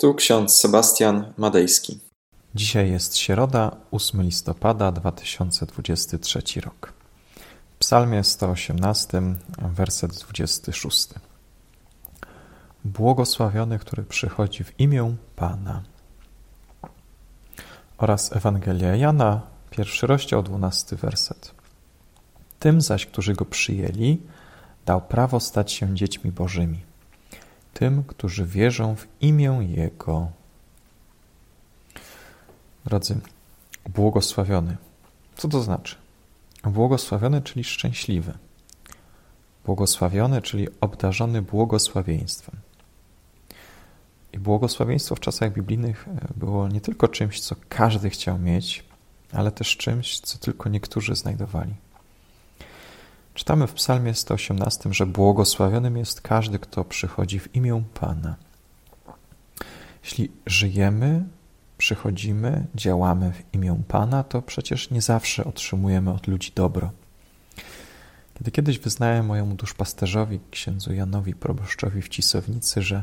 Tu ksiądz Sebastian Madejski. Dzisiaj jest środa, 8 listopada 2023 rok. W psalmie 118, werset 26. Błogosławiony, który przychodzi w imię Pana. Oraz Ewangelia Jana, pierwszy rozdział, 12 werset. Tym zaś, którzy go przyjęli, dał prawo stać się dziećmi Bożymi tym, którzy wierzą w imię Jego. Drodzy, błogosławiony. Co to znaczy? Błogosławiony, czyli szczęśliwy. Błogosławiony, czyli obdarzony błogosławieństwem. I błogosławieństwo w czasach biblijnych e, było nie tylko czymś, co każdy chciał mieć, ale też czymś, co tylko niektórzy znajdowali. Czytamy w Psalmie 118, że błogosławionym jest każdy, kto przychodzi w imię Pana. Jeśli żyjemy, przychodzimy, działamy w imię Pana, to przecież nie zawsze otrzymujemy od ludzi dobro. Kiedy kiedyś wyznałem mojemu duszpasterzowi, księdzu Janowi Proboszczowi w Cisownicy, że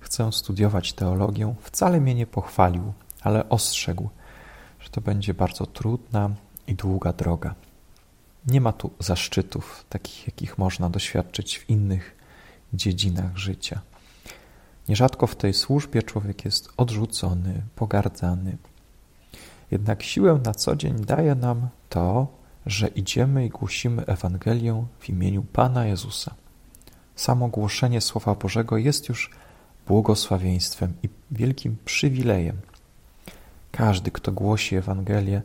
chcę studiować teologię, wcale mnie nie pochwalił, ale ostrzegł, że to będzie bardzo trudna i długa droga. Nie ma tu zaszczytów, takich jakich można doświadczyć w innych dziedzinach życia. Nierzadko w tej służbie człowiek jest odrzucony, pogardzany. Jednak siłę na co dzień daje nam to, że idziemy i głosimy Ewangelię w imieniu Pana Jezusa. Samo głoszenie Słowa Bożego jest już błogosławieństwem i wielkim przywilejem. Każdy, kto głosi Ewangelię,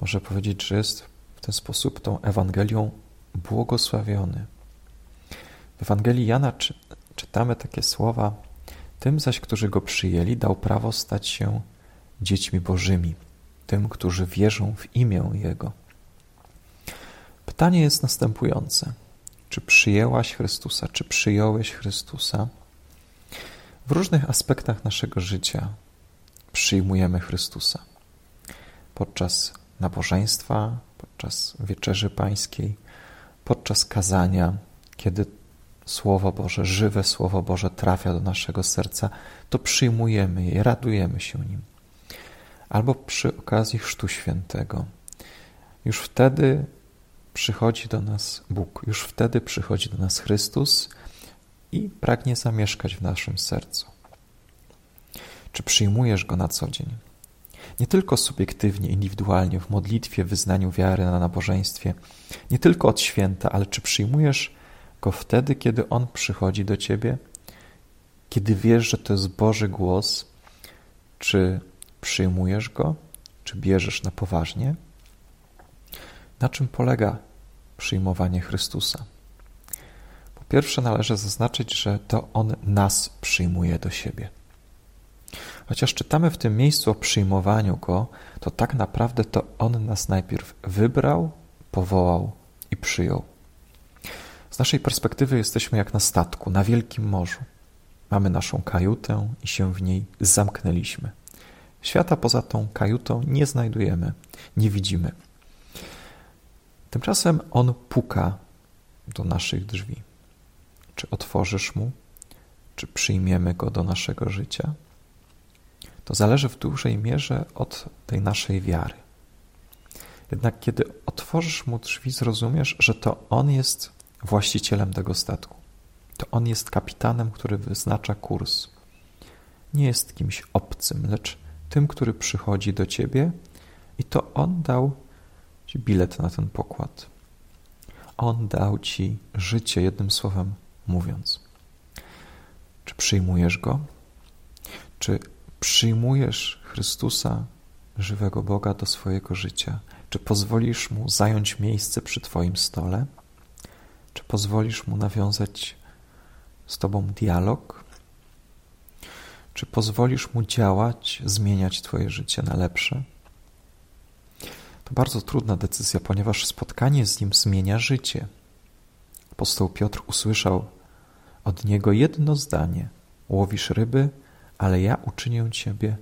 może powiedzieć, że jest ten sposób tą Ewangelią błogosławiony. W Ewangelii Jana czy, czytamy takie słowa: Tym zaś, którzy go przyjęli, dał prawo stać się dziećmi Bożymi, tym, którzy wierzą w imię Jego. Pytanie jest następujące: czy przyjęłaś Chrystusa, czy przyjąłeś Chrystusa? W różnych aspektach naszego życia przyjmujemy Chrystusa. Podczas nabożeństwa, podczas wieczerzy pańskiej, podczas kazania, kiedy Słowo Boże, żywe Słowo Boże trafia do naszego serca, to przyjmujemy je, radujemy się nim. Albo przy okazji Chrztu Świętego. Już wtedy przychodzi do nas Bóg, już wtedy przychodzi do nas Chrystus i pragnie zamieszkać w naszym sercu. Czy przyjmujesz Go na co dzień? Nie tylko subiektywnie, indywidualnie, w modlitwie, w wyznaniu wiary na nabożeństwie, nie tylko od święta, ale czy przyjmujesz go wtedy, kiedy on przychodzi do ciebie, kiedy wiesz, że to jest Boży głos, czy przyjmujesz go, czy bierzesz na poważnie? Na czym polega przyjmowanie Chrystusa? Po pierwsze, należy zaznaczyć, że to On nas przyjmuje do siebie. Chociaż czytamy w tym miejscu o przyjmowaniu Go, to tak naprawdę to On nas najpierw wybrał, powołał i przyjął. Z naszej perspektywy jesteśmy jak na statku, na wielkim morzu. Mamy naszą kajutę i się w niej zamknęliśmy. Świata poza tą kajutą nie znajdujemy, nie widzimy. Tymczasem On puka do naszych drzwi. Czy otworzysz Mu? Czy przyjmiemy Go do naszego życia? To zależy w dużej mierze od tej naszej wiary. Jednak kiedy otworzysz mu drzwi, zrozumiesz, że to on jest właścicielem tego statku. To on jest kapitanem, który wyznacza kurs. Nie jest kimś obcym, lecz tym, który przychodzi do ciebie i to on dał ci bilet na ten pokład. On dał ci życie, jednym słowem mówiąc. Czy przyjmujesz go? Czy przyjmujesz Chrystusa, żywego Boga, do swojego życia? Czy pozwolisz Mu zająć miejsce przy Twoim stole? Czy pozwolisz Mu nawiązać z Tobą dialog? Czy pozwolisz Mu działać, zmieniać Twoje życie na lepsze? To bardzo trudna decyzja, ponieważ spotkanie z Nim zmienia życie. Apostoł Piotr usłyszał od Niego jedno zdanie: Łowisz ryby, ale ja uczynię ciebie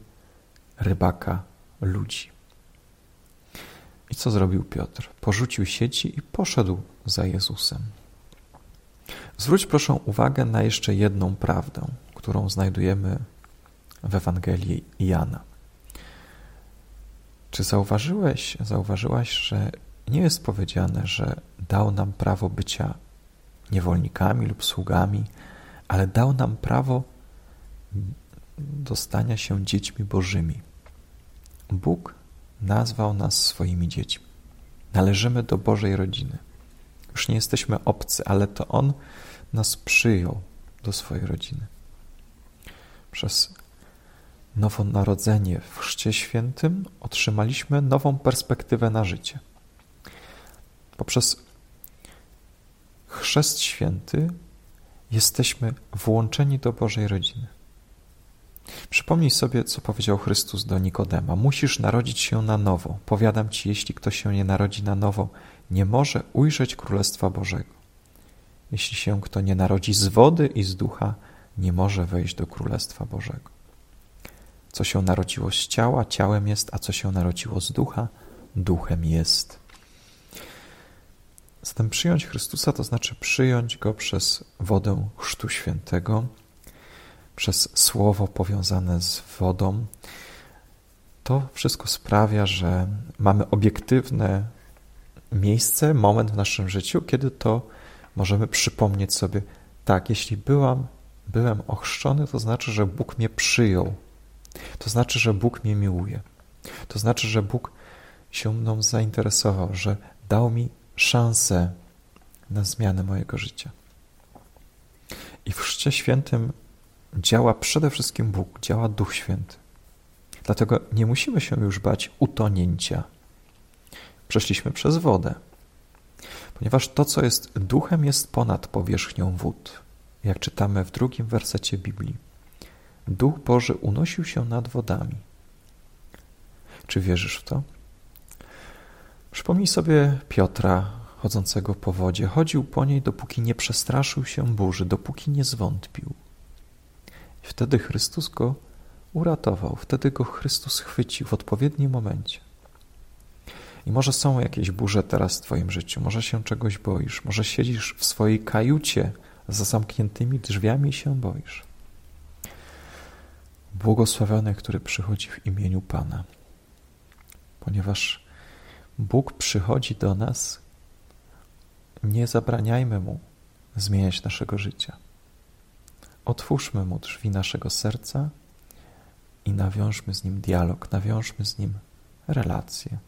rybaka ludzi. I co zrobił Piotr? Porzucił sieci i poszedł za Jezusem. Zwróć proszę uwagę na jeszcze jedną prawdę, którą znajdujemy w Ewangelii Jana. Czy zauważyłeś, zauważyłaś, że nie jest powiedziane, że dał nam prawo bycia niewolnikami lub sługami, ale dał nam prawo do stania się dziećmi Bożymi. Bóg nazwał nas swoimi dziećmi. Należymy do Bożej rodziny. Już nie jesteśmy obcy, ale to On nas przyjął do swojej rodziny. Przez nowonarodzenie w Chrzcie Świętym otrzymaliśmy nową perspektywę na życie. Poprzez Chrzest Święty jesteśmy włączeni do Bożej rodziny. Przypomnij sobie, co powiedział Chrystus do Nikodema. Musisz narodzić się na nowo. Powiadam ci, jeśli ktoś się nie narodzi na nowo, nie może ujrzeć Królestwa Bożego. Jeśli się kto nie narodzi z wody i z ducha, nie może wejść do Królestwa Bożego. Co się narodziło z ciała, ciałem jest, a co się narodziło z ducha, duchem jest. Zatem przyjąć Chrystusa to znaczy przyjąć Go przez wodę Chrztu Świętego, przez słowo powiązane z wodą. To wszystko sprawia, że mamy obiektywne miejsce, moment w naszym życiu, kiedy to możemy przypomnieć sobie, tak, jeśli byłam, byłem ochrzczony, to znaczy, że Bóg mnie przyjął. To znaczy, że Bóg mnie miłuje. To znaczy, że Bóg się mną zainteresował, że dał mi szansę na zmianę mojego życia. I w Chrzcie Świętym działa przede wszystkim Bóg, działa Duch Święty. Dlatego nie musimy się już bać utonięcia. Przeszliśmy przez wodę, ponieważ to, co jest duchem, jest ponad powierzchnią wód. Jak czytamy w drugim wersecie Biblii. Duch Boży unosił się nad wodami. Czy wierzysz w to? Przypomnij sobie Piotra chodzącego po wodzie. Chodził po niej, dopóki nie przestraszył się burzy, dopóki nie zwątpił. I wtedy Chrystus go uratował, wtedy go Chrystus chwycił w odpowiednim momencie. I może są jakieś burze teraz w Twoim życiu, może się czegoś boisz, może siedzisz w swojej kajucie za zamkniętymi drzwiami i się boisz. Błogosławiony, który przychodzi w imieniu Pana, ponieważ Bóg przychodzi do nas, nie zabraniajmy Mu zmieniać naszego życia. Otwórzmy Mu drzwi naszego serca i nawiążmy z Nim dialog, nawiążmy z Nim relacje.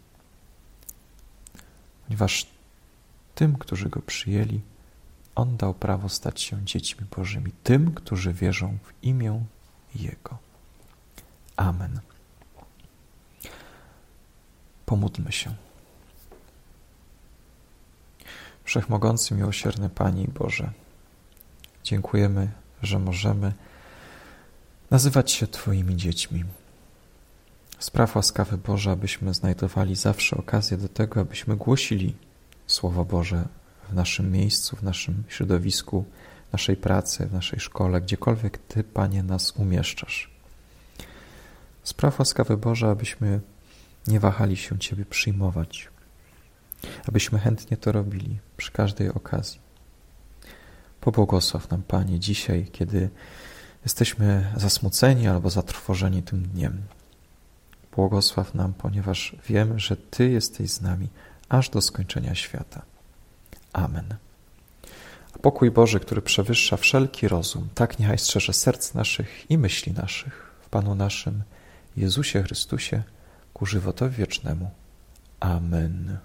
Ponieważ tym, którzy Go przyjęli, On dał prawo stać się dziećmi Bożymi, tym, którzy wierzą w imię Jego. Amen. Pomódlmy się. Wszechmogący, miłosierny Panie i Boże, dziękujemy, że możemy nazywać się Twoimi dziećmi. Spraw łaskawy Boże, abyśmy znajdowali zawsze okazję do tego, abyśmy głosili Słowo Boże w naszym miejscu, w naszym środowisku, w naszej pracy, w naszej szkole, gdziekolwiek Ty, Panie, nas umieszczasz. Spraw łaskawy Boże, abyśmy nie wahali się Ciebie przyjmować, abyśmy chętnie to robili przy każdej okazji. Pobłogosław nam, Panie, dzisiaj, kiedy jesteśmy zasmuceni albo zatrwożeni tym dniem. Błogosław nam, ponieważ wiemy, że Ty jesteś z nami aż do skończenia świata. Amen. A pokój Boży, który przewyższa wszelki rozum, tak niechaj strzeże serc naszych i myśli naszych w Panu naszym Jezusie Chrystusie ku żywotowi wiecznemu. Amen.